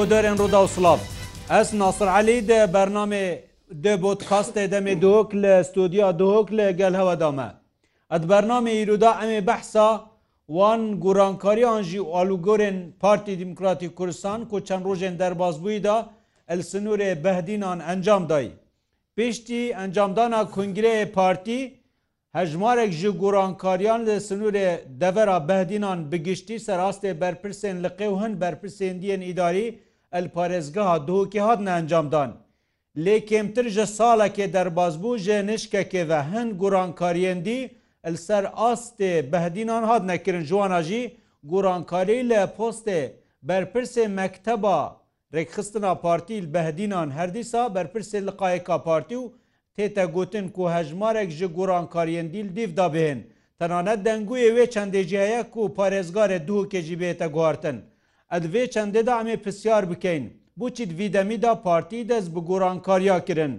ئۆدەرێن ڕوودا و سلااف ئەس ناسرعلی دە بەرنامێ دە بۆت خاستێ دەمێ دۆک لە ستودیا دۆک لە گەل هەوەدامە ئەت بەرنامێ ئیرودا ئەمێ بەحسا وان گۆرانکاریانژی و ئالوگۆرن پارتی دیموکراتی کوردستان کو چەند ڕۆژێن دەربازبوویدا ئەلسنوورێ بەهدینان ئەنجامدای پێشتی ئەنجامدانا کنگرەیە پارتی هەژمارێک ji گۆرانکاریان لە سنوورێ دەڤرا بەهدینان بگشتی سەراستێ بەرپرسێن لە قێو هەند بەرپرسێن دیەن ئیداری el parêzgeha duhokî hatine encamdan. Lê kêmtir ji salekê derbazbû jê nişkekê ve hin gurankariyendî el ser astê behdînan hat nekirin jiwana jî gurankarî li postê berpirsê mekteba rêxistina partîl behdînan herdîsa berpirsê li qayeka partî û tête gotin ku hejmarek ji gurankariyendîl dîv dabêhin. Tenane dengûyê wê çendêciye ku parêzgarê duhokê jî bête guhartin. ئەدوێ چەندێدا ئەمێ پرسیار بکەین بچیت ڤیدەمیدا پارتی دەست بە گۆرانکاریا کردن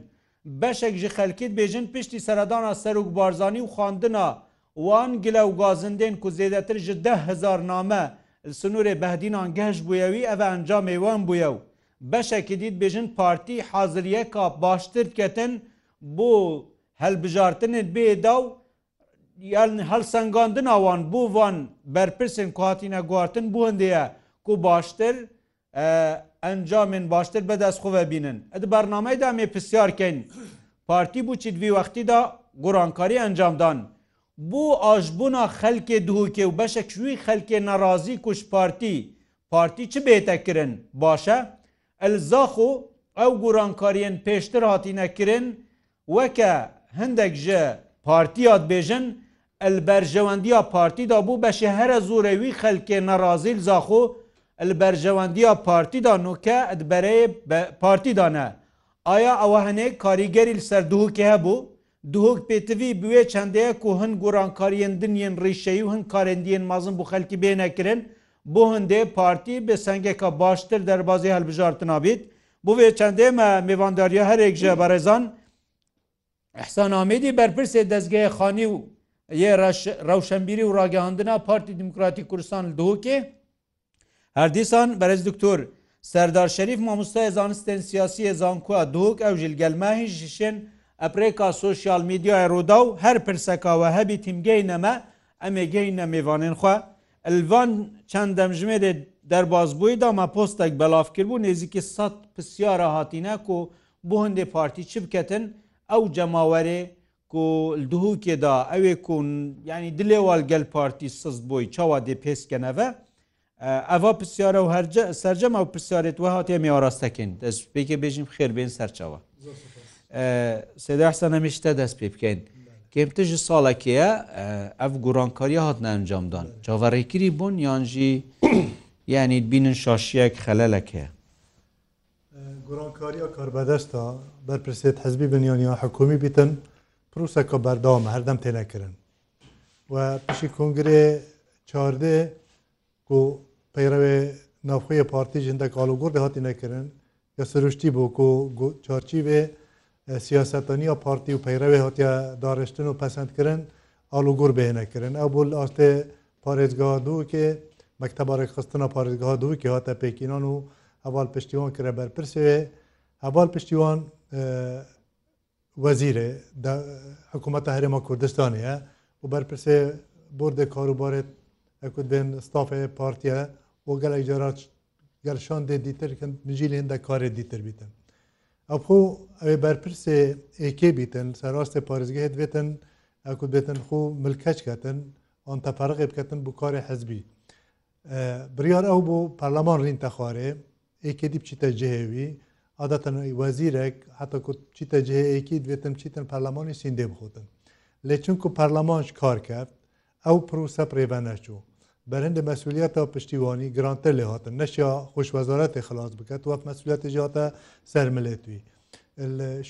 بەشێک ji خەلکیت بێژن پشتی سەردانا سەرک بارزانانی و خواندنا وان گلە و گازندێن کو زێدەتر ji دههزار نامە سنوورێ بەهدینان گەشت بووەوی ئەvە ئەنجامێوان بووە و بەشێکی دیت بێژن پارتی حازریەکە باشتر دکەتن بۆ هەلبژارتنت بێدا و یان هەلسەنگاندن ئەوان بۆ وان بەرپرسن کوهاتینە گواردن بوون دەیە کو باشتر ئەنجامên باشتر بەدەست خوve بینن. Ed bernamey da mê pisyarkein. Partî bû çî vî wextî da gorankarî encamdan. Bu ajbûna xelkê duhokê û beşek wî xelkê nerazî kuş partî, Partî çi bête kirin baş e? Elzaxu ew gorankariyên pêştir hatîne kirin weke hindek ji partiyat bêjin, elberjewendiya partî da bû beşe here zorewî xelkê nerazîl zaxu, li berjewendiya partî da nûke ed berê partî da ne. Aya ewa hinê karîgerî li ser duhokê hebû, Duhok pêtivî biwê çendeye ku hin gorankariyên dinyên rîşeyî hin karendiyên mazin bu xelkî bê nekirin, bu hindê partî bi sengeka baştir derbazê helbijartin nabît. Bu vê çendê me mêvandariya herek ji berezan, Ehsan Amedî berpirsê dezgehê xanî û yê rewşembîrî û ragehandina Partî Demokratî Kursan li duhokê, هەردیسان بەرز دکتۆر سەردار شەریف مامۆستای زانستێن سیاسی زانکووە دوک ئەو ژلگەلمەهی ژشن ئەپرێکا سوسیال میدیای ڕوودا و هەر پرسەکەوە هەبی تیمگەی نەمە ئەمێگەی نەمیوانێن خوا ئەلڤان چەند دەمژمێدێ دەرباز بووی دامە پۆستێک بەلافکردبوو نێزیکی سە پرسیارە هاتیینەک و بۆ هەندێ پارتی چ بکەتن ئەو جەماوەێ دووکێدا ئەوێ کون ینی دلێوال گەل پارتی سست بووی چاوا دێ پێسکەنەوە ئەوا پرسیارە و هەرج سرجەمە و پرسیارێت وە هااتێ میاراستەکەین دەست پێکە بێژیم خێر بێن سەرچەوە سێداحسە نەمیشتە دەست پێ بکەین کێمتەژی ساڵەکەیە ئەف گوڕانکاری هات نەنجامدان جاوەڕێکری بوون یانژی یعنی بینن شاشیەک خەلەلەکەە گوڕانکاریە کاربەدەستە بەرپرسێت حەزبی بنیانیا حکومی بتن پرروسەکە بەرداوامە هەردەم تێنەکردن و پیشی کنگرێ چاردێ و پیرەوێ ناوخۆیە پارتی ژندە کاڵوگۆر دەهاتی نەکردن یا سروشتی بۆ کۆ چارچیێ سیاستانی یا پارتی و پیرەوێ هاتیە داڕشتن و پەسەندکردن ئالوگۆر بهێنەکردن ئەو بۆ ئاستێ پارێزگا دووکێ مەکتتەبارێک خستنە پارێزگا دووکێ هاتە پێکینان و هەواڵ پشتیوان کرە بەرپرسێ هەواڵ پشتیوان وەزیرێ حکوومەتە هەرێمە کوردستانە و بەرپرسێ بردێ کاروبارێت ئەکوت بێن ستافێ پارتیە بۆ gelek cara gelşan de dîtirkin nijîlên de karê dîtir bîtin. Ew ew berpirsê êkê bîtin serrastê parêzgehê dibêtin ew ku bêtin xû milkeç ketin an teferqê biketin bu karê hezbî. Biryar ew bû perleman rîn te xwarê êkê dî çî te cihêwî, adeten wezîrek heta ku çî te cihêkî dibêtin çîtin perlemanê sîndê bixotin. Lê çün ku perleman ji kar kev, ew prûse prêve neçû. بەرهند مەسولیتە پشتیوانی گرانتە لێ هاتن نەشیا خوشوەزارەتی خلاص بکات وەک مەسولیت جاتە سەرملێ توی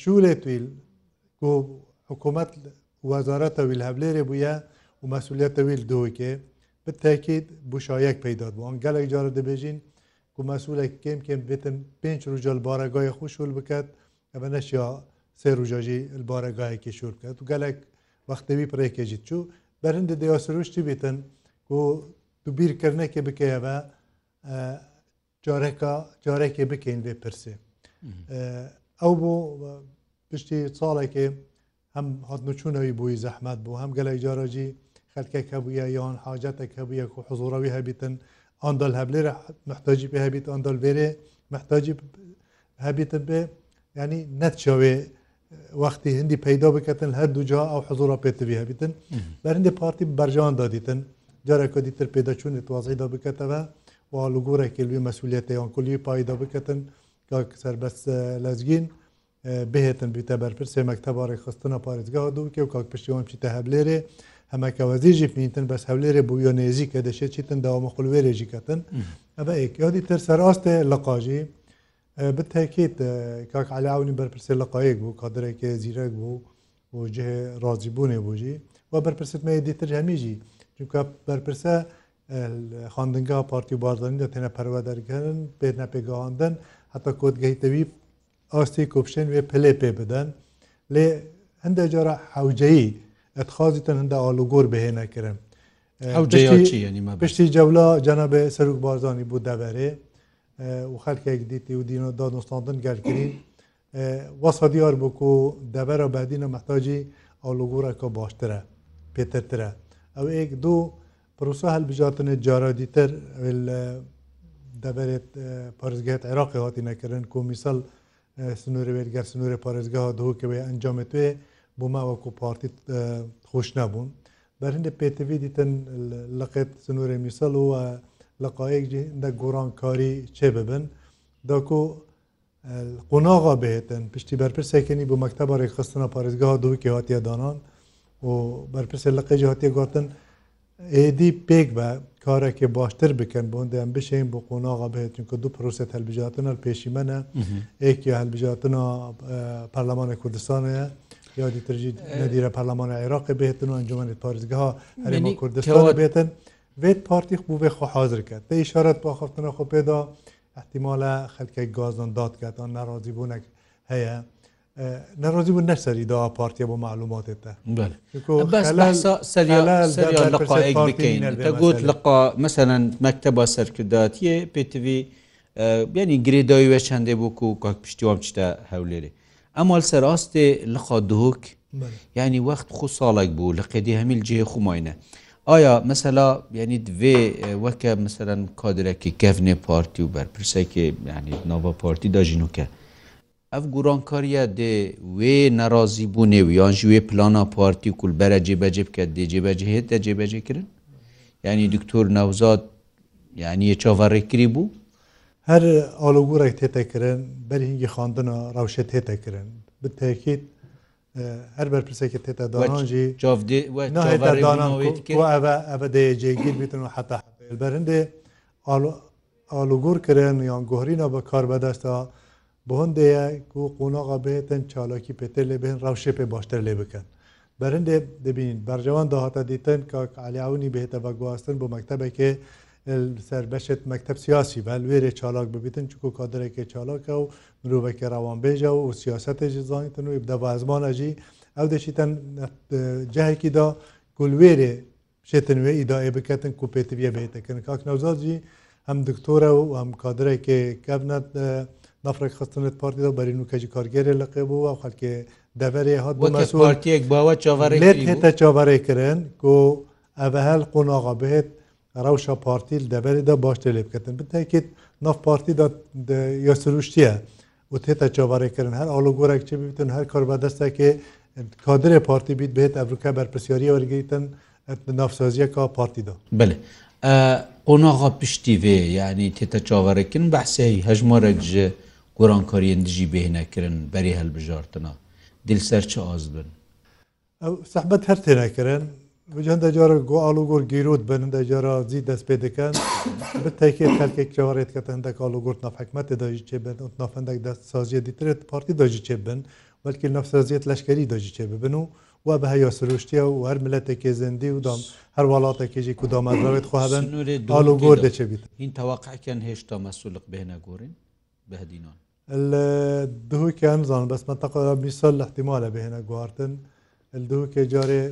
شولێ تویل حکوومەت وەزارەتە ویل هەبلێرێ بووە و مەسولیتە ویل دوکێ بتەکیت بشایەک پیدا بوو ئەم گەلێک جارە دەبێژین کو مەسولێک کێم کێم بێتن پێنج ڕژەل بارەگای خوشول بکات ئەمە نەشیا سێ ڕژاژی بارەگایەکی شور بکات و گەلێک وەختەوی پرێکێژیت چوو بەرهندە دەیاسروشتی بێتن و دووبیرکردنێکی بکەوە جارێکە جارێکی بکەین وێ پرسێ ئەو بۆ پشتی ساڵێکی هەم هاتنچوونەوەی بووی زەحمەت بوو هەم گەلەی جارۆجی خەلکێک هەبووە یان حاجەتێک هەبووە و حزوڕەوی هەبیتن ئەندل هەبلێرە محتاجی پێ هەبیت ئەندل بێرێ محتاجی هەبیتن بێ ینی نەتچەوێ وەختی هەندی پەیدا بکەن هەردووجا ئەو حزوڕە پێتوی هەبیتن بەرندی پارتی بەرجان دادیتن جارێکە دیتر پێدەچوونی توازیدا بکەتەوە و لوگوورێکی لوی مەسوولەتیان کولی پایدا بکەن کاک سربەست لەزگین بهێتن بیتە بەرپرسێ مەکتتەبارێک خستنە پارێزگا دوو کێ و کاک پشتیوان چیتە هەبلێرێ هەمەکەوەزیژی پینتن بەس هەولێرێ بووە نێزی کە دەشێت چیتن داوامە خولوێرێژی کەتن ئەە ئێکیادی تر سەراستێ لە قاژی بتەکێت کاک علاونی بەرپرسێ لە قایەک بوو کادرێکی زیرەک بوو و جێ ڕازیبوونێ بووژی و بەرپرسێتمە دیتر هەمیژی Çünkü berpirse xandinga Parti Bardanî de tene pervedergerin bêne pêgehandin heta kodgehîtevî astî kopşên vê pelê pê bidin lê hindê cara hewceyî etxazî tin hinde alogor bihêne kirin. Piştî cewla cenabê serok Barzanî bû deverê û xelkek dîtî û dîno da nostandin gelkirîn wasa diyar bû ku devera bedîne mehtacî alogoreka baştir e pêtirtir e. ew ek do پروسا هەلبژاتنê cara dîtir deberê parêzgehet Iraqê hatî nekirin ku mîsal سنوورê wêger سنوورê parêzgeha dihokê wê encamê tuê بۆ ماوە کو پارتی خۆش نبوون berhindê pêtivî dîtin li qet سنوورê mîsal û لەقایەک de گۆڕانکاری çê bibin da ku قۆناغا بهێتن پشتی بەرپرسێکنی بۆ مەکتتەبارێک خستنا پارێزگەها دوکێ هااتە دانان و بەرپرسێ لە قەجی هااتێ گوتن ئێدی پێک بە کارێکی باشتر بکەن بۆندەیان بشین بۆ قۆناغا بهێتن کە دوو پرۆسێت هەلبژاتنە پێشیمەە ئێکی هەلبژاتنە پەرلەمانە کوردستانەیە یادی ترژی نەدیرە پەرلەمانە عێراقی بهێتن و ئەنجمانی پارێزگەها هەرێمە کوردستان بێتن وێت پارتی بوو بێ خۆ حاضر کرد دە شارەت باخفتنە خۆ پێدا احتیمالە خەلکە گازان دادکات آن ناڕازی بوونێک هەیە نەڕۆزی بوو نەسەری داوا پارتیە بۆ معلوماتێتە بکەین گوت لەقا مەسەەن مەکتتەبا سەرکرداتیە پێتیوی بیانی گرێداوی وە چندێ بووکو و کاک پشتیوام چتە هەولێری ئەمال سەراستێ لەخوا دهۆک ینی وەخت خو ساڵێک بوو لە قێدی هەمیل جێ خوماینە ئایا مەسەلا ینی دوێ وەکە مەسەرەن کادرێکی کەفنێ پارتی و بەرپرسێکی ینی ناوە پارتی داژینوکە. ev gurankariya dê wê nerazî bûnê yan ji wê plana partî kulbere cêbece bike dê cêbece hê te cêbece kirin yani diktor nevzat yani yê çavarekirî bû her alogurek tê kirin berî hingî xandina rewşe tê te kirin bi tekît e, her berpirsekê tê te danan jî ev e, e dê cêgir bitin û heta berindê alogor kirin yan gohrîna bi karbedesta بۆ هەندەیە و قۆناغا بێتەن چالاکی پێتر لێ بێن ڕاوشێ پێ باشتر لێ بکەن بەرندێ دەبین بەرجەوان داهاتە دیتن کاکعالیاونی بێتە بەگواستن بۆ مەکتتەبێکێ سربەشت مەکتب سیاسی بە لێرێ چالاک ببیتن چکو کادرێکی چالاکە و مرۆڤێکی ڕەوانبێژە و سیاستێکی زانیتن و دەوازمانەژی ئەو دەشیتەن جاهێکیدا گولوێرێ شێتن وێ ئیداێ بکەتن کوپێتویە بێتەکەن کاک نەوزاجی هەم دکتۆرە و هەم کادرێکی کەبنەت نفرێک خستنێت پارتیدا بەرین و کەجی کارگەێ لە قێبوو و خەلکێ دەبەرێ هات بەمەسوارتیەک باوە چاوەڕێ هێتە چاوەڕێکردن و ئەە هەل قۆناغا بهێت ڕەوشە پارتیل دەبەرێدا باشتە لێ بکەن بتەکێت ناف پارتیدا یاسروشتیە و تێتە چاوەڕێکردن هەر ئالو گۆرەێک چ بتن هەر کار بەدەستەکێ کادرێ پارتی بیت بێت ئەفریکا بەرپسیاری وەرگیتن نافسازیە کا پارتیدا بله. قۆناغا پشتی وێ یعنی تێتە چاوەڕێکن بەحسی هەژمۆرە گۆرانکاریان دژی بهێنەکردن بەری هەلبژارتنا دلسەر چه ئاز بن ئەو سەحبەت هەر تێنەکردن بجاندا جارە گۆ ئالوگۆر گیرروت بنندە جارە زی دەست پێ دەکەن بتەکێت هەرکێک جارێت کە هەندێک ئالوگۆرت نافحکمەت داژی چێ بن و نافەندێک دەست سازیە دیترێت پارتی داژی چێ بن بەلکی نافسازیت لەشکری داژی چێ ببن و و بە هەیە سروشتیە و هەر ملەتێکی زندی و دام هەر وڵاتێکێکی کودامەڕێت خوابن ئالوگۆر دەچێبیت این تەواقعکەن هێشتا مەسوولق بێنە گۆرین بەهدینان دووکە ئەمزان بەسمە تەقدا میسەل احتیمالە بهێنە گواردن دووکێ جارێ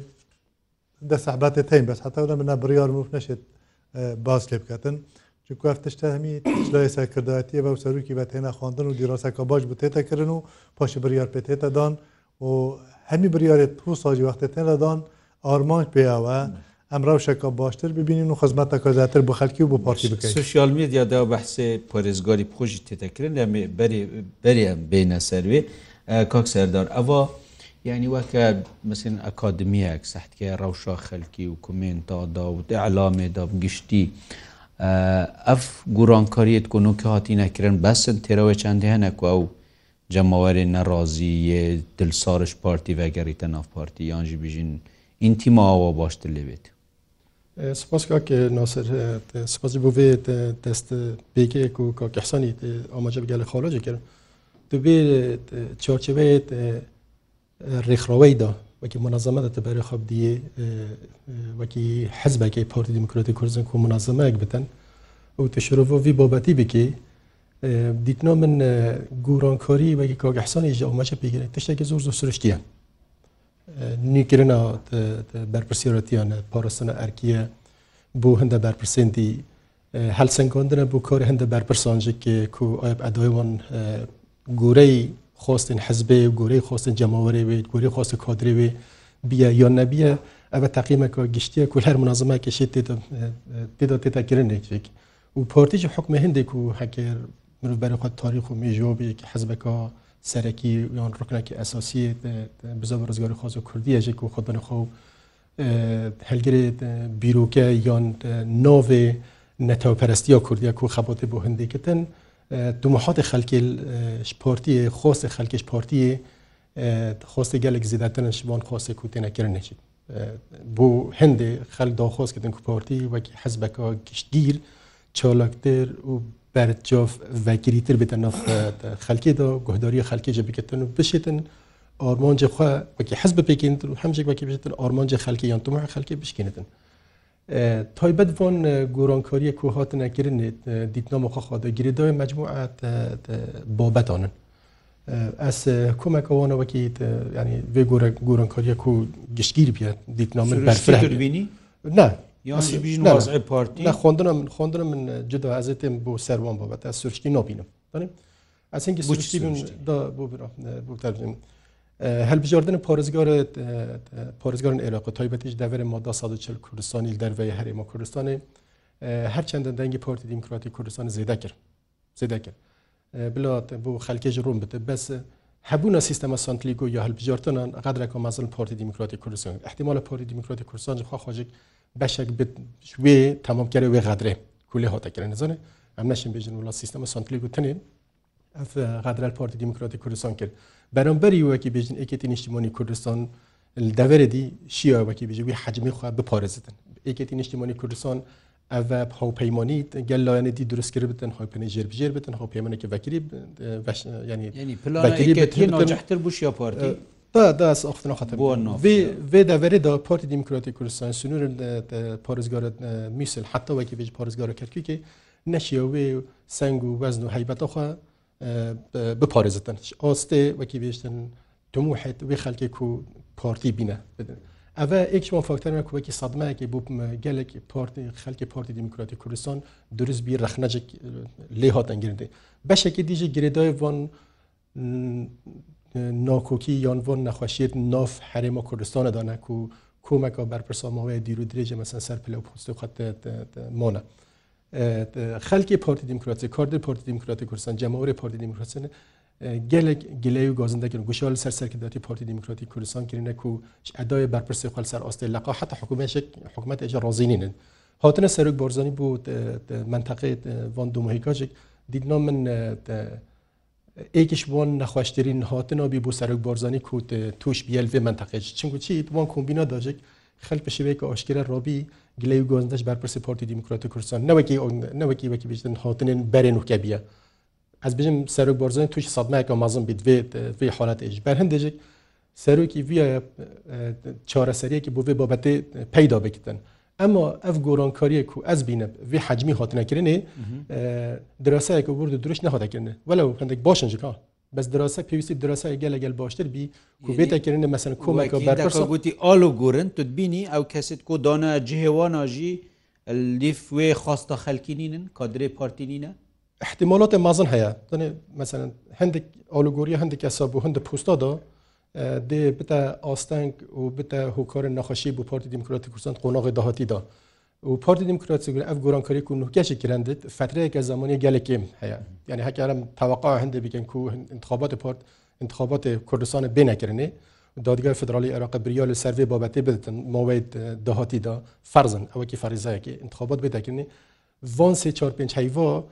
دە سەحباتێ تین بەس حتاە منە بڕیار مف نەشێت باس لێ بکەن چکوار تشتە هەمی لای سەرکردایەتی بە سەرروکی بە تێنە خواندن و دیراسەکە باش بتێتەکردن و پاش بریار پێتێتەدان و هەمی بریارێت تو ساجی وقتێ تێنەدان ئارمانج پێیاوە. ئەم ڕەوشەکە باشتر ببینین و خزمەتەکە زیاتر بۆ خەلکی و بۆ پارتی بکەین سوسیال میدیادا بەحسێ پۆرێزگاری خۆشی تێتەکردن لە بەریان بینە سەروێ کاک سەردار ئەوە یعنی وەکە مثلین ئەکادمیەک سەحتکە ڕەوشا خەلکی و کومنتادا و عامێدا گشتی. ئەف گوڕانکاریت کۆن و کە هاتی نەکردن بەسن تێرەوە چەندی هەنەکو ئەو جەماوەێ نەڕازی دلسارش پارتی وەگەریتە ناف پارتی یانجی بژین ئینتیماوە باشتر لەوێت سپاس کا که ناصر سپاس بو وی دست بیگه کو کا که احسانی آماجه بگل خالج کرد تو بی چارچوه رخراوی دا وکی منظمه دا تبری خواب دیه وکی حزب که پارتی دموکراتی کردن کو منظمه اک بتن او تشرف وی بابتی بکی دیتنا من گورانکاری وکی کاگ احسانی جا آماجه بگیره تشتاک زور زور سرشتیه nîkirina berpirsiyetiyanê parastina erkiye bû hinde berpirsêndî helsenkandine bû karê hinde berpirsanjikê ku ayb edoy wan goreyî xwastên hezbê goreyî xwastên cemawerê wê gorî xwastê kadrê wê biye yan nebiye ev teqîmeka giştiye ku her minazimekê şê têda têtekirin nêçik û partî ji hokme hindê ku hekir mirov berê xwe tarîx û mêjobî hezbeka سەرەکی یان ڕکنێکی ئەساسی بزە بە ڕزگاری خۆز و کوردی ژێک و خۆ بنەخۆ هەلگرێت بیرروکە یان نۆێ نەتەوپەرستیە کوردیە و خەبۆتی بۆ هەندێکتن دومەحاتی خەلکی شپۆرتیە خۆستی خەلکی شپۆرتیە خۆستی gelek zêdetinin ji van xosê ku tênekirin neçî. Bu hindê xel daxoz kitin kupportî wekî hezbeka giştgîr, çolektir û berçov vekirîtir bitin nav xelkê da guhdariya xelkê ji biketin û bişêtin armancê xwe wekî hez bipêkînitir û hemcek wekî biştin armancê xelkê yan tomaya xelkê bişkênitin. تایبەت van گۆرانکاریە کو هاتن ئەکردن دیتنامەخواخوادا گرێدای مجموعات بابەتانن. ئەس کۆمەکەوانە وەکی ینی بێ گۆرە گۆرانکاریە و گشتگیر بێت دیتنامە بینی؟ نه خوندنە من خوندنە من جدا ئەزێتم بۆ سەروان بابەت سرشتی نبینم هەلبژاردن پارێزگارە پارێزگارن عێراق تایبەتیش دەورێ مادا سا چل کوردستانی دەروی هەرێمە کوردستانی هەرچەندە دەنگی پارتی دیموکراتی کوردستان زیدە کرد زیدە کرد بلات بۆ خەلکێژ ڕوون بتە بەس هەبووە سیستەمە سنتلیگو یا هەلبژارتنان قدرەکە مەزل پارتی دیموکراتی کوردستان احتیمالە پارتی دیموکراتی کوردستان خواخواژێک بەشێک وێ تەمامکەێ وێ غادرێ کولی هاتەکرێن نزانێ ئەم نشین بێژن وڵات سیستەمە سنتلی گوتنێ غادرال پارتی دیموکراتی کوردستان کرد بەرامبەری وەکی بێژن ئەکێتی نیشتیمانی کوردستان دەوەرەدی شیوەکی بژوی حجمی خوا بپارێزتن ئەکێتی نیشتیمانی کوردستان ئەە هاوپەیمانی گەل لایەنێتی درستکرد بتن هاپێنی ژێربژێر بتن هاپەیمانێکی وەکری ینی پلانتر بوو یا پارتی Da da ez axtina xatir Vê vê deverê da Partî Demokratî Kuristan Sunûr parêzgara mîsil heta wekî vê ji parêzgara Kerkûkê neşiya wê seng û wezn û heybeta xwe biparêzitin. Astê wekî bêjtin tumuhet wê xelkê ku partî bîne bidin. Ev ekşman faktorna ku wekî sadmeyekê bû gelek partî xelkê Partî Demokratî Kuristan dürüst bir rexnecek lê hatin girdi. Beşekê dîjî girêdayê van ناکۆکی یان بۆ نەخواشیت ناف هەرێمە کوردستانە دانەک و کۆمەکە بەرپرسامەوەی دیر و درێژە مەسەن سەر پلە و پوستی خەتمۆە. خەلکی پارتی دیموکراتی کارد پارتی دیموکراتی کوردستان جەماوری پارتی دیموکراسیە gelek giley û gazindekin guşal ser serkidatî Partî Demokratîk Kuristan kirine ku ji edayê berpirsê xel ser astê leqa heta hikûmeşek hikûmet êce razînînin. Hatine serok Barzanî bû menteqê van dumuhîkacek dîdna min ئێکیش بۆن نەخواشترین هاتنەوە بی بۆ سەرک بۆرزانی کووت توش بیلێ منتەقێت چنگ چیت وان کۆمبینا داژێک خەل پشوەیەکە ئاشکرە ڕۆبی گلەی و گۆندش بەرپرسی پارتی دیموکراتی کوردستان نەوەکی نەوەکی وەکی بشتن هاتنێن بەرێن وکە بیە ez bijim serok borzanên tuşi sadmeyeka mazin bî divê vê halet êj ber hindecek serokî viya çareseriyekî bo vê babetê peyda bikitin. ئەمە ئەف گۆڕۆنکاریەک و ئەس بینە vê حجمی هاتنەکردێ دراسەیەک ورد درشت نەخۆتەکردن وەلو هەندێک باشن ژکە بەس دراسە پێویستی دراسای گەلەگەل باشتر بی کوبێتەکردن مەسن کۆمەکە بەرگوتی ئالو گورن تو بینی ئەو کەست کۆ دانا جیهێواناژی لیف وێ خواستە خەلکینینن کادرێ پارتینینە احتیمالات مازن هەیە مثلا هەندێک ئالوگۆری هەندێک ئەسا بۆ هەندە پوستادا دێ بتە ئاستەنگ و بتە هۆکارن نەخەشی بۆ پارتی دیموکراتی کوردستان قۆناغی داهاتیدا و پارتی دیموکراتی ئەف گۆرانکاری و نوکەشی کرندت فترەیەکە زمانی گەلێکم هەیە یعنی هەکارم تاواقع هەندێ بکەن و انتخابات پارت انتخابات کوردستان بینەکردێ دادگای فدرالی عراق بریا لە سروێ بابەتێ بدەن ماوەی داهاتیدا فەرزن ئەوەکی فەریزایەکی انتخابات بدەکردنی وان سێ 4 5 هەیوا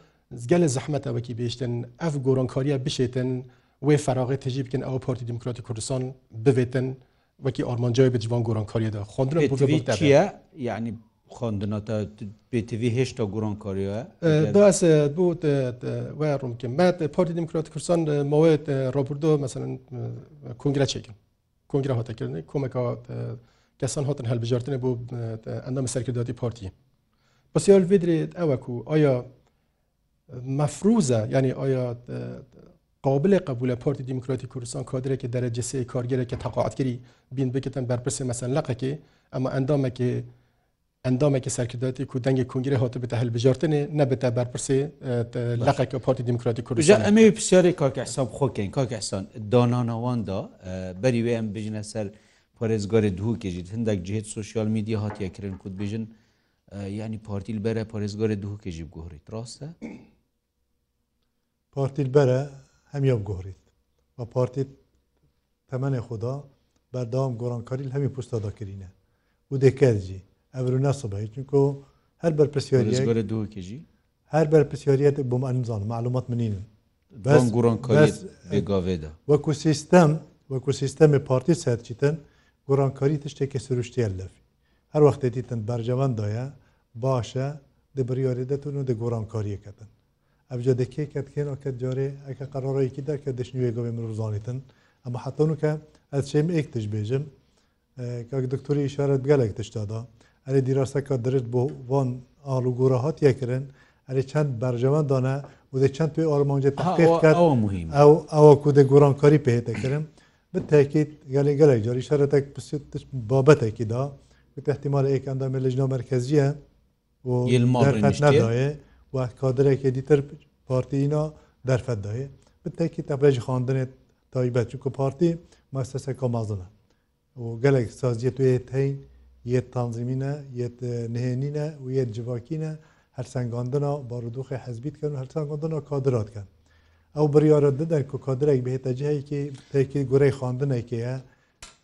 گەل زەحمەتەوەکی بێشتن ئەف گۆرانکاریە بشێتن و وێ فراغی تێژی بکەن ئەو پارتی دموکراتی کوردستان بوێتن وەکی ئارمانجای بجوان گۆرانکاریدا خوندنە یعنی خواندنەتە بتV هێشتا گۆرانکاریە داس بۆ ڕومکەم مات پارتی دموکراتی کوردستان ماوێت ڕاپردۆ مثلەن کنگرە چێکن کنگرە هاتەکردنی کۆمەکە کەسان هاتن هەلبژارتنە بۆ ئەندام سەرکرداتی پارتی بەسیال بدرێت ئەوەکو ئایا مەفروزە ینی ئایا قابل قبول پارتی دموکراتی کوردستان کادره که در جسه کارگره که تقاعد کری بین بکتن برپرس مثلا لقه که اما اندامه که اندامه که سرکرداتی کو دنگ کنگره هات به تحل بجارتنه نه به برپرس لقه که پارتی دموکراتی کوردستان امی بسیاری کاک حساب خو کن کاک احسان دانانوان دا بری ویم بجنه سر پارێزگارێ دوو کێژیت هەندێک جهێت سوسیال میدی هاتیەکردن کوت بژن ینی پارتیل بەرە پارێزگارێ دوو کێژی بگۆڕیت ڕاستە؟ پارتیل بەرە هەمیە بگۆڕیت و پارتی تەمەێ خدا بەرداوام گۆڕانکاری هەمی پوستا داکرینە و دێکەرجی ئەبرو نەسەبە چونکۆ هەر بەرپسیۆریگەرە دوکەژی هەر بەرپسیۆریەت بۆم ئەنزان معلومات منین گوڕانکاریگاوێدا وەکو سیستەم وەکو سیستەمی پارتی سەرچیتن گۆڕانکاری تشتێکی سروشتیان لەفی هەر وەختێتیتن بەرجەوەندایە باشە دە بریاریدەتون و دە گۆڕانکاریەکەتن ئەبجا دەکێ کەتکەن و کە جارێ ئەکە قەرڕێکی دا کە دەشنیوێ گەوێ مرزانیتن ئەمە حتون کە ئەت شێم ئێک تش بێژم کاک دکتۆری ئشارەت گەلێک تشتادا ئەرێ دیراستەکە درت بۆ وان ئالوگۆرە هاتیەکردن ئەرێ چەند بەرژەوان داە و دە چەند پێی ئارمانجە تحقیقکات ئەو ئەوە کو دە گۆرانکاری پێهێتەکردن بتەکییت گەلی گەلێک جاری شارەتێک پسیت بابەتێکی دا تحتیمال ئێک ئەندامە لەژنا مرکزیە و نادایە. و کادرێکی دیتر پارتیینا دەرفەتداە بتێکی تەبێژ خواندنێت تایبەت چکو پارتی مەسەسە کۆمازنە و gelek saziye tu yê teyn yê tanzimîne yê nihênîne û yê civakîne hersengandina barûduxê hezbît kirin hersengandina kadira dikin. Ew biryara dide ku kadirek bi hêtecihekî tekî gurey xandinekê ye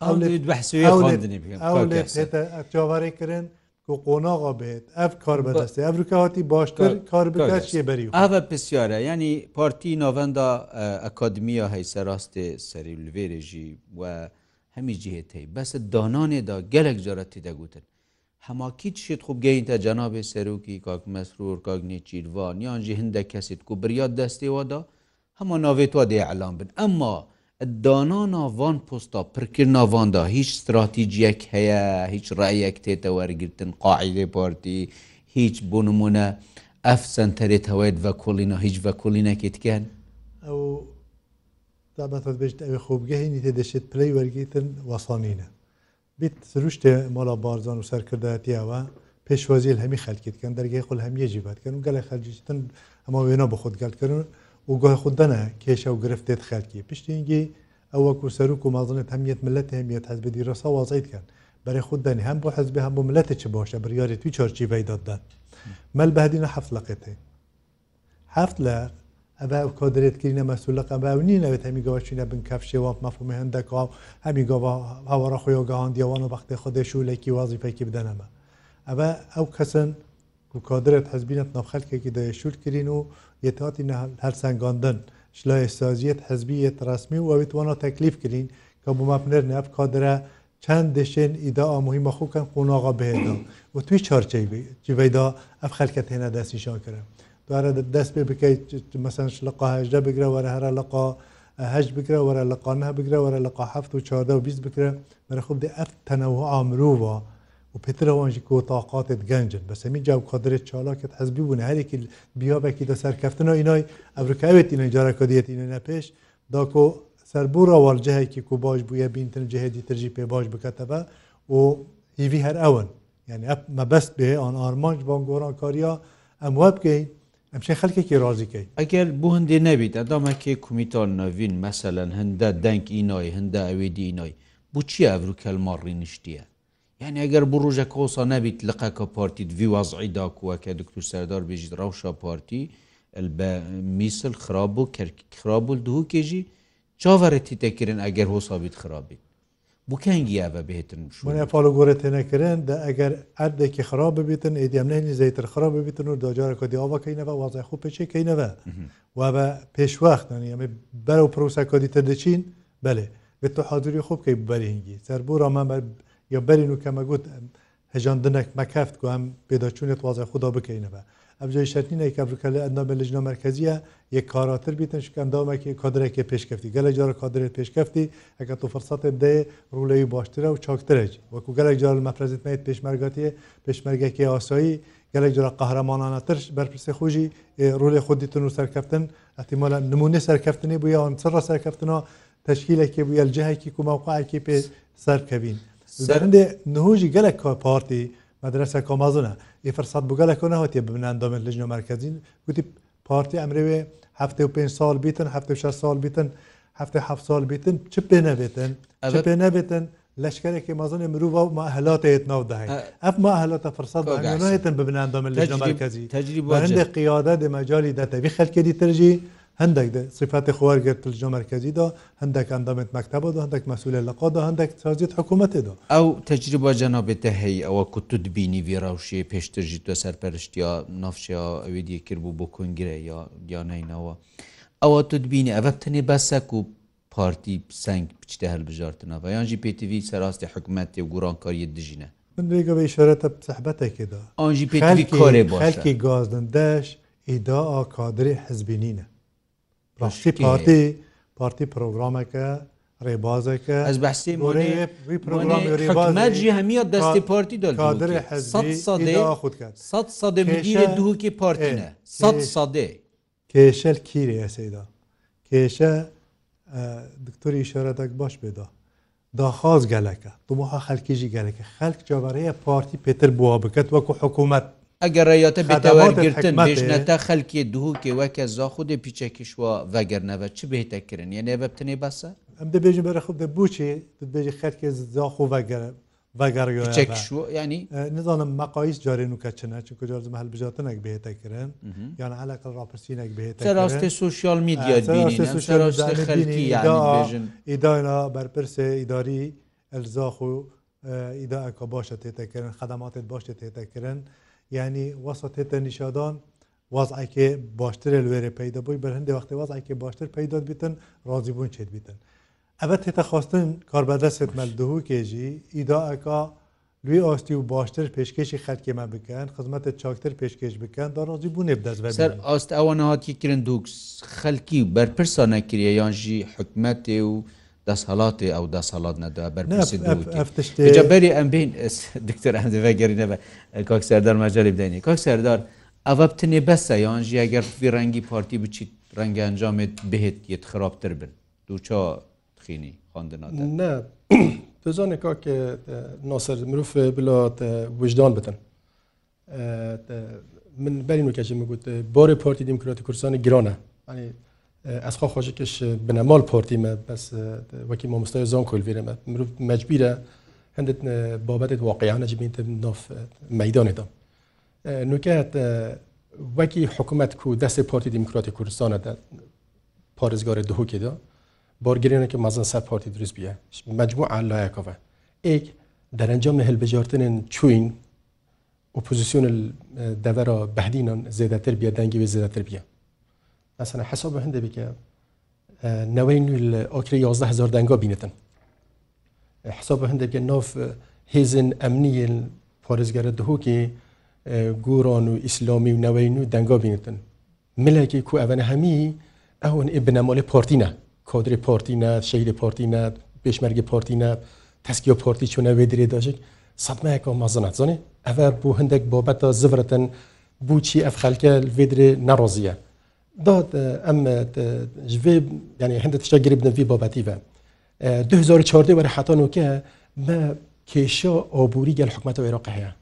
hesû xandinî hevlê hete çavarê kirin و قۆناغا بێت ئەف کار بەدەستی ئەفریکاتی باشتر کار بکەچێ بەری ئەە پرسیارە ینی پارتی ناڤەندا ئەکادمیا هەیسە ڕاستێ سەری لوێرێژی و هەمی جهێتی بەسە دانانێدا گەلک جارەتی دەگوتن هەماکیت شێت خوب گەینتە جەنابێ سەرۆکی کاک مەسرور کاگنی چیروان یانجی هەندە کەسیت و بریا دەستێ وادا هەما ناوێتوا دێ ئەلان بن ئەمما دانانا وان پۆستا پرکردناواندا هیچ استراتیجیەک هەیە هیچ ڕایەک تێتە وەرگتن قاعدێ پارتی هیچ بۆ نمونە ئەف سنتەرێت هەوێت بە کۆلینا هیچ بە کۆلینەکەی تکەن ئەو دابەت بێت ئەوێ خۆبگەهێنی تێدەشێت پلەی وەرگتن وەسانینە بیت سروشتێ مۆلا بارزان و سەرکردایەتیاوە پێشوەزیل هەمی خەلکیتکەن دەرگی خۆل هەمیەجیباتکەن و گەلە خەرجیتن ئەمە وێنە بە خۆت گەلکردن و گۆی خوددەە کێشە و گرفتێت خەلکی پشتینگی ئەوە کوسەر و کومازنت هەمیت ملت هەمیت هەزبدی ڕسا وازیتکەن بەێ خوددەنی هەم بۆ حەزبێ هەم بۆ ملەتە چ باشە بریاری توی چۆرچی بەیداددان مەل بەدینە حەفت لەقێتی هەفت لە ئەە کۆدرێتکردینە مەسوولەکە باونی نەوێت هەمی گەوەچینە بن کەفشێوە مەفومی هەندەکەاو هەمی گۆوە هاوەڕە خۆیۆگەهاندیەوەن و بەختێ خودێش و لەکی وازیفێکی بدەنەمە ئەە ئەو کەسن و کادرێت حزبینەت نەخەلکێکی دەیشور کرین و یتاتی هەرسەنگاندن شلا ئێسازیت حزبیت ڕسمی و ئەوێت وانە تەکلیف کرین کە بماپنر نەب کادرە چەند دشێن ئیدا ئامۆهی مەخوکەن قۆناغا بهێدا و توی چارچەیدا ئەف خەلکە هێنا دەستیشان کرە دوارە دەست پێ بکەیت مەسەن شلقا هەژدە بگرە وەرە هەرا لەقا هەج بکرە وەرە لەقانە بگرە وەرە لەقا هەفت و چادە و بیست بکرە مەرەخوب دێ ئەف تەنەوە ئامرۆوە. و پترەوانژی کۆتااقاتت گەنجن بەسەمی جااو قادرێت چالاکت حەزبی بوون هەرێکی بیاوێکی لە سەرکەفتنە ئینای ئەفریکاوێتی نەجارە کۆدیەتی نەپێش داکۆ سەربووڕەوەرجەهێکی کو باش بووە بینتن جهێدی ترژی پێ باش بکەتەوە و هیوی هەر ئەون یعنی مەبەست بێ ئەن ئارمانج بانگۆران کاریا ئەم وە بکەیت ئەمشە خەکێکی ڕازیکەی ئەگەر بۆ هەندێ نەبیت ئەدامەکێ کومیتان نوین مەسەلەن هەندە دەنگ ئینۆی هەندە ئەوێ دینۆی بچی ئەڤروکەلماڕی نیشتیە یعنی ئەگەر بڕژە کۆسا نەبییت لە قەکە پارتی دوی وازعی داکووە کە دکتور سەردار بێژیت ڕەوشە پارتی بە میسل خراب و خرابول دوو کێژی چاوەەتی تەکردن ئەگەر هۆسابیت خرابیت بکەنگیە بێتن پاڵ گۆرە تێنەکردن دا ئەگەر ئەردێکی خراپ ببیتن ئیدامنێنی زیتر خراپ ببیتن و داجارە کۆدیاوەکەینەوە وازای خۆ پێچەکەینەوە و بە پێشوەختنی ئەمە بەرەو پرۆسا کۆدی تر دەچین بەێ بێت تۆ حاضری خۆ بکەی بەرهنگی سەر بۆ ڕامە یا بەرین و کەمەگووت هەژاندنێک مەکەفت کو ئەم پێداچوونێت وازای خوددا بکەینەوە. ئەبجای شەرتینەی کەبرکە لە ئەندا بە لەژنە مرکزیە یەک کاراتر بیتن شکەندامەکی کادرێکی پێشکەفتی گەلە جارە کادرێت پێشکەفتی ئەگە تو فرسەتێ بدەیە ڕولەی باشترە و چاکترێک وەکو گەلێک جار مەپرزیت نیت پێشمەرگاتیە پێشمەرگێکی ئاسایی گەلێک جرە قەهرەمانانە ترش بەرپرسی خۆشی ڕولێ خودیتون و سەرکەفتن ئەتیمالە نمونی سەرکەفتنی بووە ئەوان چڕە سەرکەفتنەوە تشکیلێکی بووە جهێکی کومەوقعکی پێ سەرکەبین. زەرندێ نهۆژی گەلک پارتی مەدرسە کۆمازنە ئیفرسات بگەلەکە نەهاتی بمناندامێت لە ژنە مرکزین گوتی پارتی ئەمرێ هەفته و پێ سال بیتن هەفته ش سال بیتن هەفته ه سال بیتن چ پێ نەبێتن پێ نەبێتن لەشکێکی مەزنی مرروڤ و ماهلاتێت ناوداهین ئەف ماهلاتە فرسات نێتن ببناندامێت لە ژنە مرکزی تجربه هەندێک قیادە دێمەجای دەتەبی خەلکێدی ترژی هەندێک صفاتی خوارگەرت لەجۆ مرکزیدا هەندێک ئەندامێت مەکتتەبە دا هەندێک مەسوولە لە قادا هەندێک چازیت حکوومەتێدا ئەو تەجربە جەنابێتە هەیە ئەوە کوتت بینی ڤێراوشی پێشترژی تۆ سەرپەرشتیا نافشیا ئەوێ دیە کرد بوو بۆ کنگرە یا دیانینەوە ئەوە توت بینی ئەvە تنێ بەسەک و پارتی سنگ بچتە هەلبژارتنەوە یانجی پێتیوی سەراستی حکوومەتی و گوڕانکاریە دژینە منێگەی شارەتە سەحبەتێکدا ئەنجی پێ کارێ باشکی گازدن دەش ئیدا ئا کادری حزبینینە ڕشتی پارتی پارتی پرۆگرامەکە ڕێبازەکە ئەس بەستی مەجی هەمیە دەستی پارتی خودکە دووکی پارتینە سادێ کێشەل کیری ئەسەیدا کێشە دکتۆری شارەتەك باش بێدا داخواز گەلەکە دوها خەلکیژی گەلەکە خەلک جاوەەیە پارتی پێتر بووە بکەت وەکو حکوومەت ئەگەڕێتە بێتەوەرگرتن بێژنەتە خەلکی دووکێ وەکە زا خودێ پیچەکیشوە ڤگەرنەوە چ بێتەکردن یە نێبە بتنێ باسە ئەم دەبێژی بەرە خودە بچێ دەبێژی خەرکێ زاخ و ڤگەرە ینی نزانم مەقاییس جارێن و کەچنە چکو جارزم هەلبژاتنێک بهێتەکردن یان هەلەکە راپرسینێک بهێت ڕاستی سوسیال میدیژن ئیدانا بەرپرسێ ئیداری ئەلزاخ و ئیداکە باشە تێتەکردن خدماتێت باشە تێتەکردن. یعنی وەسە تێتە نیشادان وازعکێ باشترە لێرە پیدا بووی بە هەندێک وقتی وازعکێ باشتر پیدا بیتن ڕازی بوون چێت بیتن ئەبە تێتەخواستن کاربەدەست مەلدهو کێژی ئیداەکە لوی ئاستی و باشتر پێشکەشی خەرکێمە بکەن خزمەتە چاکتر پێشکەش بکەن داڕازی بوونێ بدەست سەر ئاست ئەوە نهاتی کردن دوکس خەلکی بەرپرسان نەکرێ یانژی حکومەتێ و دەسهڵاتی ئەو دەسەڵات نەدا بەرجەبەری ئەم بین دکتەر ئەمدەە گەرینەوە کاک سەردار مەجاری بدەینی کاک سەردار ئەوە بتنێ بەسە یانژی ئەگەر فی ڕەنگی پارتی بچیت ڕەنگە ئەنجامێت بهێت یت خراپتر بن دووچا تخینی خواندنا تۆزانێ کاک ناسەر مرۆڤ بلات وجدان بتن من بەرین وکەژم گوت بارێ پارتی دیموکراتی کوردستانی گرانە ئەسخوا خۆشێکش بنەمال پۆرتیمە بەس وەکی مامۆستای زۆن کلڤێرەمە مرۆڤ مەجبیرە هەندت بابەتێت واقعیانە جبینتە نۆف مەدانێدا. نوکات وەکی حکوومەت و دەستی پارتی دیموکراتی کوردستانە پارێزگارە دهوکێدا بارگرێنێکی مەزن سەر پارتی دروست بیە مەجموع ئالایەکەە. ئێک دەرەنجام هەلبژارتنن چوین ئۆپۆزیسیۆن دەوەرە بەدینان زێدەتر بیە دەنگی زێدەتر بیە. ئەسەنە حسە بە هەندێک بکە نەوەی نوێ لە ئۆکری 11 هزار دەنگۆ بینێتن حسە بە هەندێکە نۆف هێزن ئەمنیل پۆرزگەرە دهۆکی گۆڕۆن و ئیسلۆمی و نەوەین و دەنگۆ بینێتن ملێکی کو ئەڤەنە هەمی ئەون ئبنەمۆلی پۆرتینە کۆدری پۆرتینە شەیری پۆرتینە پێشمەرگی پۆرتینە تەسکیۆ پۆرتی چوونە وێ درێ داشێک سەمەیەەوە مەزنات زانێ ئەە بۆ هەندێک بۆبەتە زفرەتەن بوچی ئەف خەلکە وێدرێ نەڕۆزیە دات ئەم ji yani hinde tişte girib nevî babetive. 2014 were hetan ke me kêşa oborî gel hikmeta Iraqê heye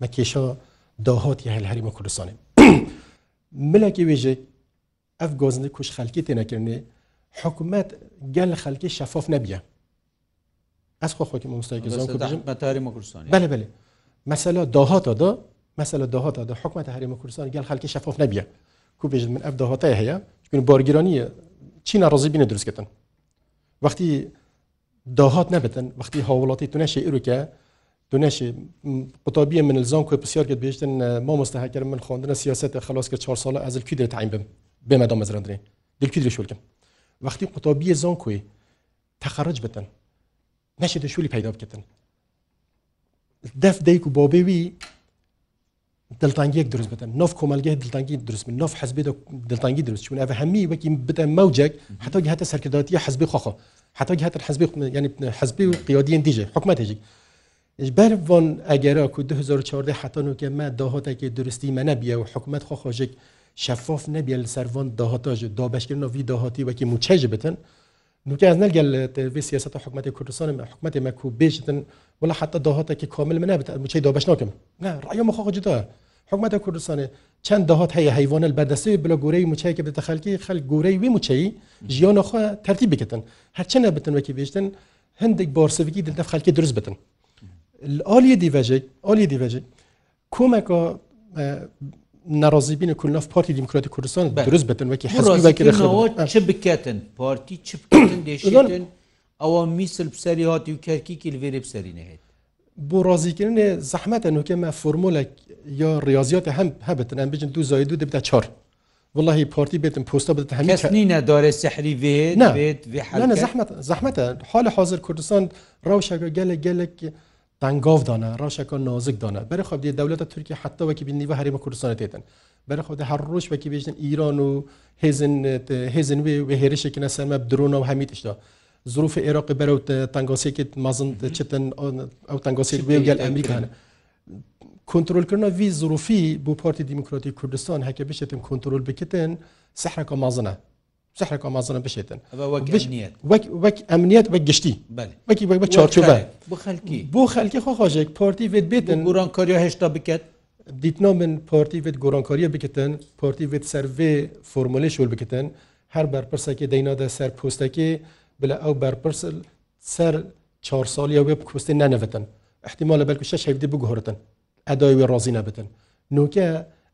me kêşa dahatiye hel herîma Kurdistanê. Milekî wê ji ev gozinê kuş xelkî tênekirinê hikumet gel xelkê şeffaf nebiye. Ez xwekî mustakî Kurdistanê. Bele belê. Mesela dahata da mesela dahata da hikmeta herîma Kurdistanê gel xelkê şeffaf nebiye. کوبێژن من ئەف داهاتای هەیە چون بارگیرانیە چینە ڕزی بینە دروستکردن وقتی داهات نەبن وقتی هاوڵاتی تو نەشی ئروکە تو نەشی قوتابیە من زان کوی پرسیار کرد بێشتن ما مستەهاکەر من خواندنە سیاست خلاص کرد 4 ساله ئەزل کی تعین بم بێمەدا مەزرەندرێ دلکی درشولکم وقتی قوتابیە زان کوی تەخەرج بتن نەشی دەشولی پیدا بکردن دەف دەیک و بابێوی دڵتانگیەک دروست بن نف کۆمەلگەی دڵتانگی دروست بن نف حزبی دڵتانگی دروست چون ئەە هەمی وەکی بتە مەوجێک حتۆگی هاتە سەرکرداتیە حزبی خۆخۆ حتۆگی هاتر حزبی ینی حزبی و قیادیان دیژێ حکومەتێکی بەر von ئەگەرا کو 2014 حتانوکە مە داهاتێکی درستی مە نەبیە و حکومت خۆخۆژێک شەفاف نەبیە لە سەرڤان داهاتاژ دابشکردنەوەوی داهاتی وەکی موچەژ بتن نوکە ئەز نەگەل لەV سیاست حکومەتی کوردستان حکومەتی مەکو بێژتن ولا حتا داهاتێکی کامل منە بت موچەی دابش ناکەم نه ڕایە مخۆخۆ جدا حکوومەتە کوردستانێ چەند دەهات هەیە هەیوانە بەردەستی بلە گورەی موچەیەکە بێتە خەلکی خەل گورەی وی موچەی ژیانە خۆ تەرتی بکەن هەرچەنە بتن وەکی بێشتن هەندێک بارسەویکی دتە خەلکی دروست بتن ئالیە دیڤژێک ئالیە دیڤژێک کۆمەکە ناڕازیبین کولناف پارتی دیموکراتی کوردستان دروست بتن وەکی چ بکەن پارتی چ دێشن ئەوە میسل بسەری هاتی و کەرکی کیلڤێری بسەری نهێت بۆ ڕازیکردنێ زەحمەتە نوکەمە فرمۆلێک یا ریاضیات هم هبتن ام بجن دو زائد دو دبتا چار والله پارتی بتم پستا بدت همین کس نینا داره سحری وید وید وی حلقه نه زحمت زحمت حال حاضر کردستان روشگا گله گله دنگاو دانه روشگا نازک دانه برای خود دولت ترکیه حتی وکی بینی و حریم کردستان تیتن برای خود هر روش وکی بیشتن ایران و هزن هزن و هرش کنه سرم درون و همیتش دا ظروف عراق برای تنگاسی که مازن چتن او تنگاسی ویل امریکانه کنترلکردنا وی ظروفی بۆ پارتی دیموکراتی کوردستان هەکە بشێتن کنترل بکتن سەحرەکە مازنە سەحرەکە مازنە بشێتن وەک ئەمنیەت بە گشتی وەکی بە چارچوبە بۆ خەلکی خۆخۆژێک پارتی وێت بێتن گۆرانکاریە هێشتا بکات دیتنا من پارتی وێت گۆرانکاریە بکتن پارتی وێت سەرێ فۆمەلی شول بکتن هەر بەرپرسەکە دەینادە سەر پۆستەکە بلە ئەو بەرپرسل سەر چهار ساڵی وێ کوستی نەنەوێتن احتیمال لە بەرکو شش هەفتی بگوهرتن ئەدای وێ ڕازی نەبن نوکە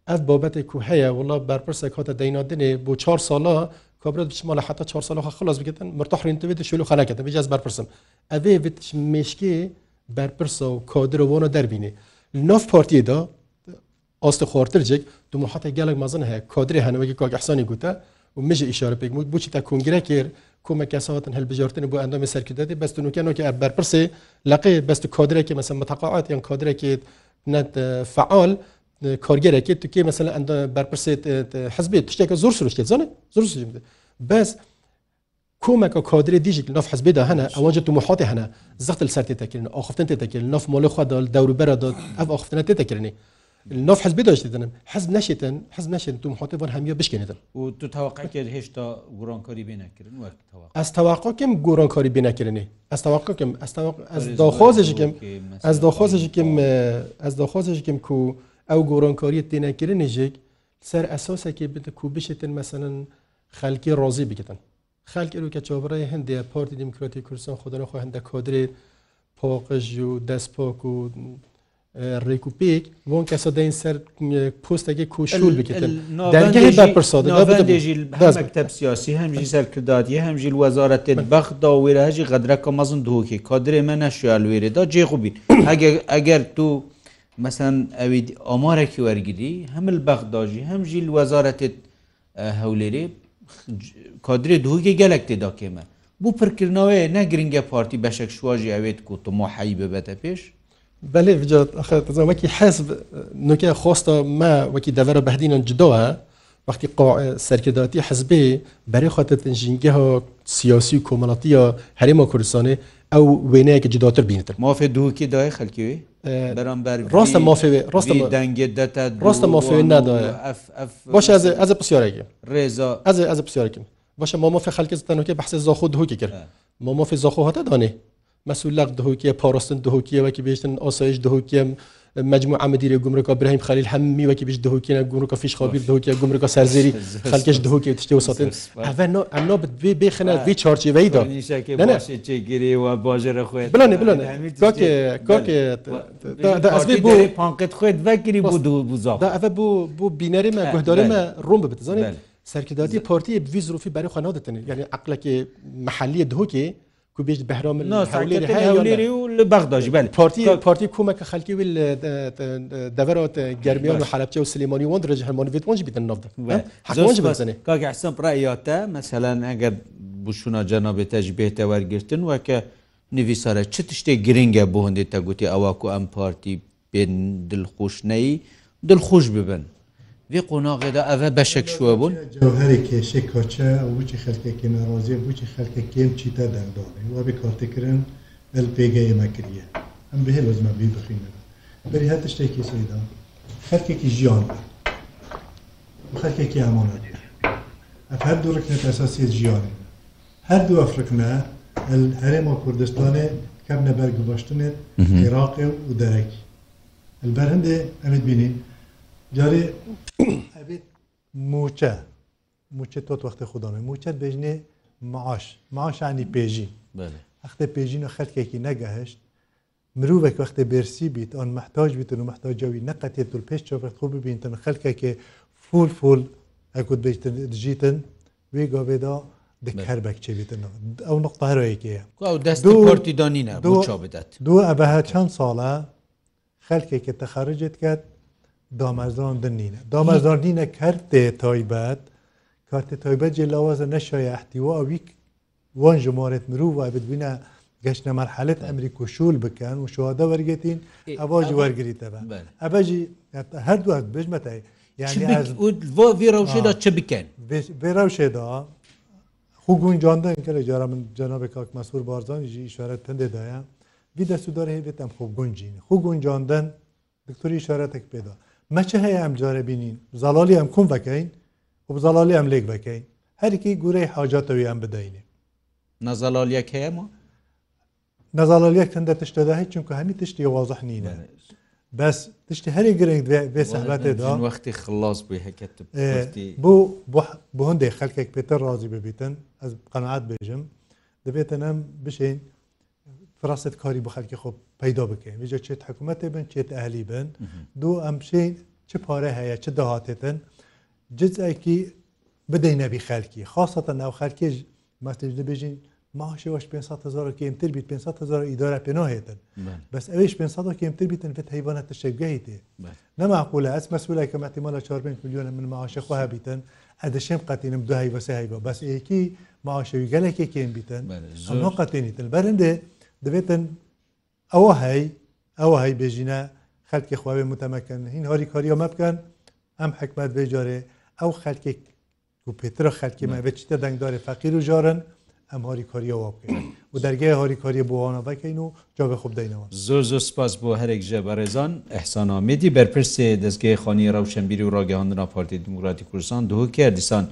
ئەف بابەتێک و هەیە وڵە بەرپرسێک هاتە دەینادنێ بۆ 4 ساڵە کابرت بچما لە حتا 4 ساڵ خلاص بکەن مرتاحڕێنتەوێت شلو خەکەن بجاز بەرپرسم ئەێ بت مشکی بەرپرسە و کادرەوەە دەربینێ نف پارتیدا ئاستە خۆرترجێک دومە حتا گەلک مەزن هەیە کادرێ هەنەوەی کاگەحسانی گوتە و مژە ئیشارە پێک بود بچی تا کنگرە کرد کۆمە کەساوەتن هەلبژارتن بۆ ئەندامە سەرکردی بەستنوکەنەوەکی ئەبەرپرسێ لەقێ بەست کادرێکی مەسە متەقاعات یان کادرێکیت فعال کارگەرەێت تو کێ مەسەلا ئەند بەرپرسێت حزبێت تشتێکە زۆر سروشتێت زانێ زۆر سوێت بەس کۆمەکە کادرێ دیژیت نف حزبێدا هەنا ئەوەنج تو محاتی هەنا زەخت سەر تێتەکردن ئاخفتن تێتەکردن نف مۆڵی خوا دەوروبەرە ئەف ئاخفتنە تێتەکردنی نف حزب داشت دنم حزب نشتن حزب نشتن تو مخاطب وان همیه بشکنیدن و تو توقع کرد هشتا گرانکاری بینکردن وقت توقع از توقع کم گرانکاری بینکردنی از توقع کم از توقع از داخوازش کم از داخوازش کم از داخوازش کم کو او گرانکاری تینکردن جک سر اساسه که بده کو بشتن مثلا خلکی راضی بکتن خلک رو که چاوره هنده پارتی دموکراتی کردستان خدا نخواه هنده کادر پاقش و دست پاک و ڕێکوپێک بۆن کەسە دەین سەر پۆستەکە کۆشول بکەن دەرگەهێژیب سیاسی هەمژی سەرکردداتی هەمژیل وەزارەتێت بەخدا وێرەهژی غەدرەکە مەزن دۆکی کادرێ مە نەشیال وێرێدا جێغوبین ئەگەر تو مەسەن ئەوید ئامارێکی وەرگری هەمل بەخداژی هەمژیل وەزارەتێت هەولێرێ کادرێ دووکی گەلک تێداکێمە بوو پرکردنەوەی نەگرنگە پارتی بەشێک شواژی ئەوێت و تۆمۆحایی ببەتە پێش بەێ وەکی حەزب نوکە خۆستە مە وەکی دەڤرە بەهدینە جدەوە وەختی سەرکرداتی حەزبێ بەێ خواتە تنژینگە سیاسی و کۆمەڵاتیە هەرێمە کوردستانی ئەو وێنەیەکە جداتر بینتر مافێ دووکی دای خەلکیوی بەرامبەر ڕاستە مافێ ڕاستە دەنگێ دەتە ڕاستە مافێ نادایە باش ئەز پرسیارێکی ڕێزا ئەز ئەز پرسیارکم باشە مامافێ خەلکی تەنوکی بەحسێ زاخۆ دوکی کرد مامافێ زاخۆ هەتە دانێ مەسولق دهوکیە پاڕستن دهوکیە وەکی بێتن ئۆسایش دهوکیم مجموع عمدیری گمرکە برهیم خلیل هەممی وەکی بش دهوکیە گمرکە فیش خابیر دهوکیە گمرکە سەرزیری خەکەش دهوکی تشتی و ساتن ئەنا بێ بخنە وی چارچیوەیدا گرێوە باژرە خوێت بلانێ بلانێ بۆ پانکت خوێت وەگیری بۆ دوو بزا ئەە بۆ بۆ بینەرمە گوهدارمە ڕۆم بزانێت سەرکردداتی پارتی ویزروفی بەری خوانادەتن یعنی عقلەکی محلی دهوکی کوبیش بەرام لە بەغداژی بەل پارتی پارتی کومەکە خەکی ویل دەورات گەرمیان و حەلبچە و سلمانی وان درج هەمان وێتوانجی بتن ناف بزنێ کاگەسم ڕایاتە مەسەلەن ئەگەر بشونا جەنابێتەش بێتە وەرگرتن وەکە نویسارە چ تشتێک گرنگە بۆ هەندێک تەگوتی ئەواکو ئەم پارتی پێ دڵخۆشنەی دڵخۆش ببن Vê qonaxê de ev beşek şiwe bûn herî kêşe kaçe bûçi xelkekê nerozê bûçi xelkekêm çîte derdanê We bê kartêkirin el pêgeyê me kiriye Em bihê lezme bî bixîne Berî her tiştekî sêda xelkekî jiyan xelkekî hemana Ev her du rikne esasî jiyanê Her du Afrikne el herêma Kurdistanê kemne bergibaştinê Iraqê û derekî Elber hindê emet bînî Carî موچە موچە تۆ وەختی خوددانێ موچەت بێژنێ معاش معاشانی پێژی هەختە پێژین و خەرکێکی نەگەهشت مرۆڤێک وەختە بێرسی بیت ئەن محتاج بیت و محتاجەوی نەقەتێت و پێش چۆفێت خۆ ببینتن خەلکێکێ فول فول ئەکوت بێتن دژیتن وێ گاوێدا دکەربەك چێبیتن ئەو نقطارۆیەکەیە دەستی دانینە دوو ئەبەها چەند ساڵە خەلکێکە تەخارجێت کات دامەزان دنینە دامەزاردینە کەرتێ تایبەت کارتێ تایبەت جێلاوازە نەشایە احتیواویک وان ژمارێت مرۆڤ وای ببینە گەشتە مەرحەلت ئەمریک و شول بکەن و شوواده وەرگێتین ئەواژی وەرگریتەوە ئەبژی هەردووە بژمەتە ڕەوشێدا چ بکەن بێڕەوشێدا خو گونجاندن کە لە جارە من جەنابێ کاک مەسور بارزانیژی شارەت پندێدایە بی دەسوودارە هەیە بێتم خۆ گونجین خو گونجاندن دکتۆری شارەتێک پێدا مەچە هەیە ئەم جارە بینین زەڵالی ئەم کوم بەکەین و بزەڵالی ئەم لێک بەکەین هەرکی گورەی حاجاتەوەی ئەم بدەینێ نەزەڵالیەک هەیەمە نەزەڵالیەک تەندە تشتەدا هیچ چونکە هەمی تشتی وازح نینە بەس تشتی هەری گرنگ بێ سەحباتێدا وەختی خلاص بووی هەکەت بۆ بۆ هەندێک خەلکێک پێتە ڕازی ببیتن ئەس قەنعات بێژم دەبێتە نەم بشین فراست کاری بە خەلکی خۆ peyda bikin. Vêce çêt hekumetê bin çêt ehlî bin, Du em şey çi pare heye çi dahatêtin, cizekî bideyne bî xelkî. Xasatan ew xelkê ji مەستێژ دەبێژین ماهشی وەش 500 کمتر بیت 500 ئیدارە پێناهێتن بەس ئەوش 500 کمتر بیتن فت حیوانە تەشەگەی تێ نەماقولە ئەس مەسوولای کە مەتیمەە 4 میلیۆنە من ماهشەخوا بیتن ئەدەشێم قەتینم دوای بەسەهیبە بەس ئەیەکی ماهشەوی گەلێکی کێم بیتن قەتینیتن بەرندێ دەبێتن ئەوە هەی ئەوە هەی بێژینە خەلکی خواوێ متەمەکەن هین هۆری کاریۆ مەبکەن ئەم حکمت بێجارێ ئەو خەلکێک و پێترە خەلکی مەبێتتە دەنگدارێ فەقیر و ژارن ئەم هۆری کاریەوە بکەین و دەرگای هۆری کاری بۆوانە بەکەین و جابە خوب دەینەوە زۆر زۆر سپاس بۆ هەرێک ژە بەڕێزان ئەحسانامێدی بەرپرسێ دەستگای خانی ڕەوشەمبیری و ڕاگەهاندنا پارتی دموکراتی کوردستان دوو کردستان.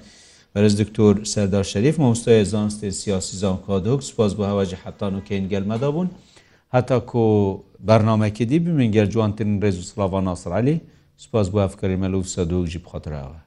بەرز دکتۆر سەردار شەریف مامۆستای زانستی سیاسی زانکادۆک سپاس بۆ هەواجی حتان و کەین گەلمەدا بوون. هەتا کۆ بەرنمەکەدی بمێنگەر جوانترین ڕێز و سلاوان ناسرعلی سپاس بۆ ئەفکەری مەلو سەدۆژی بخەتراوە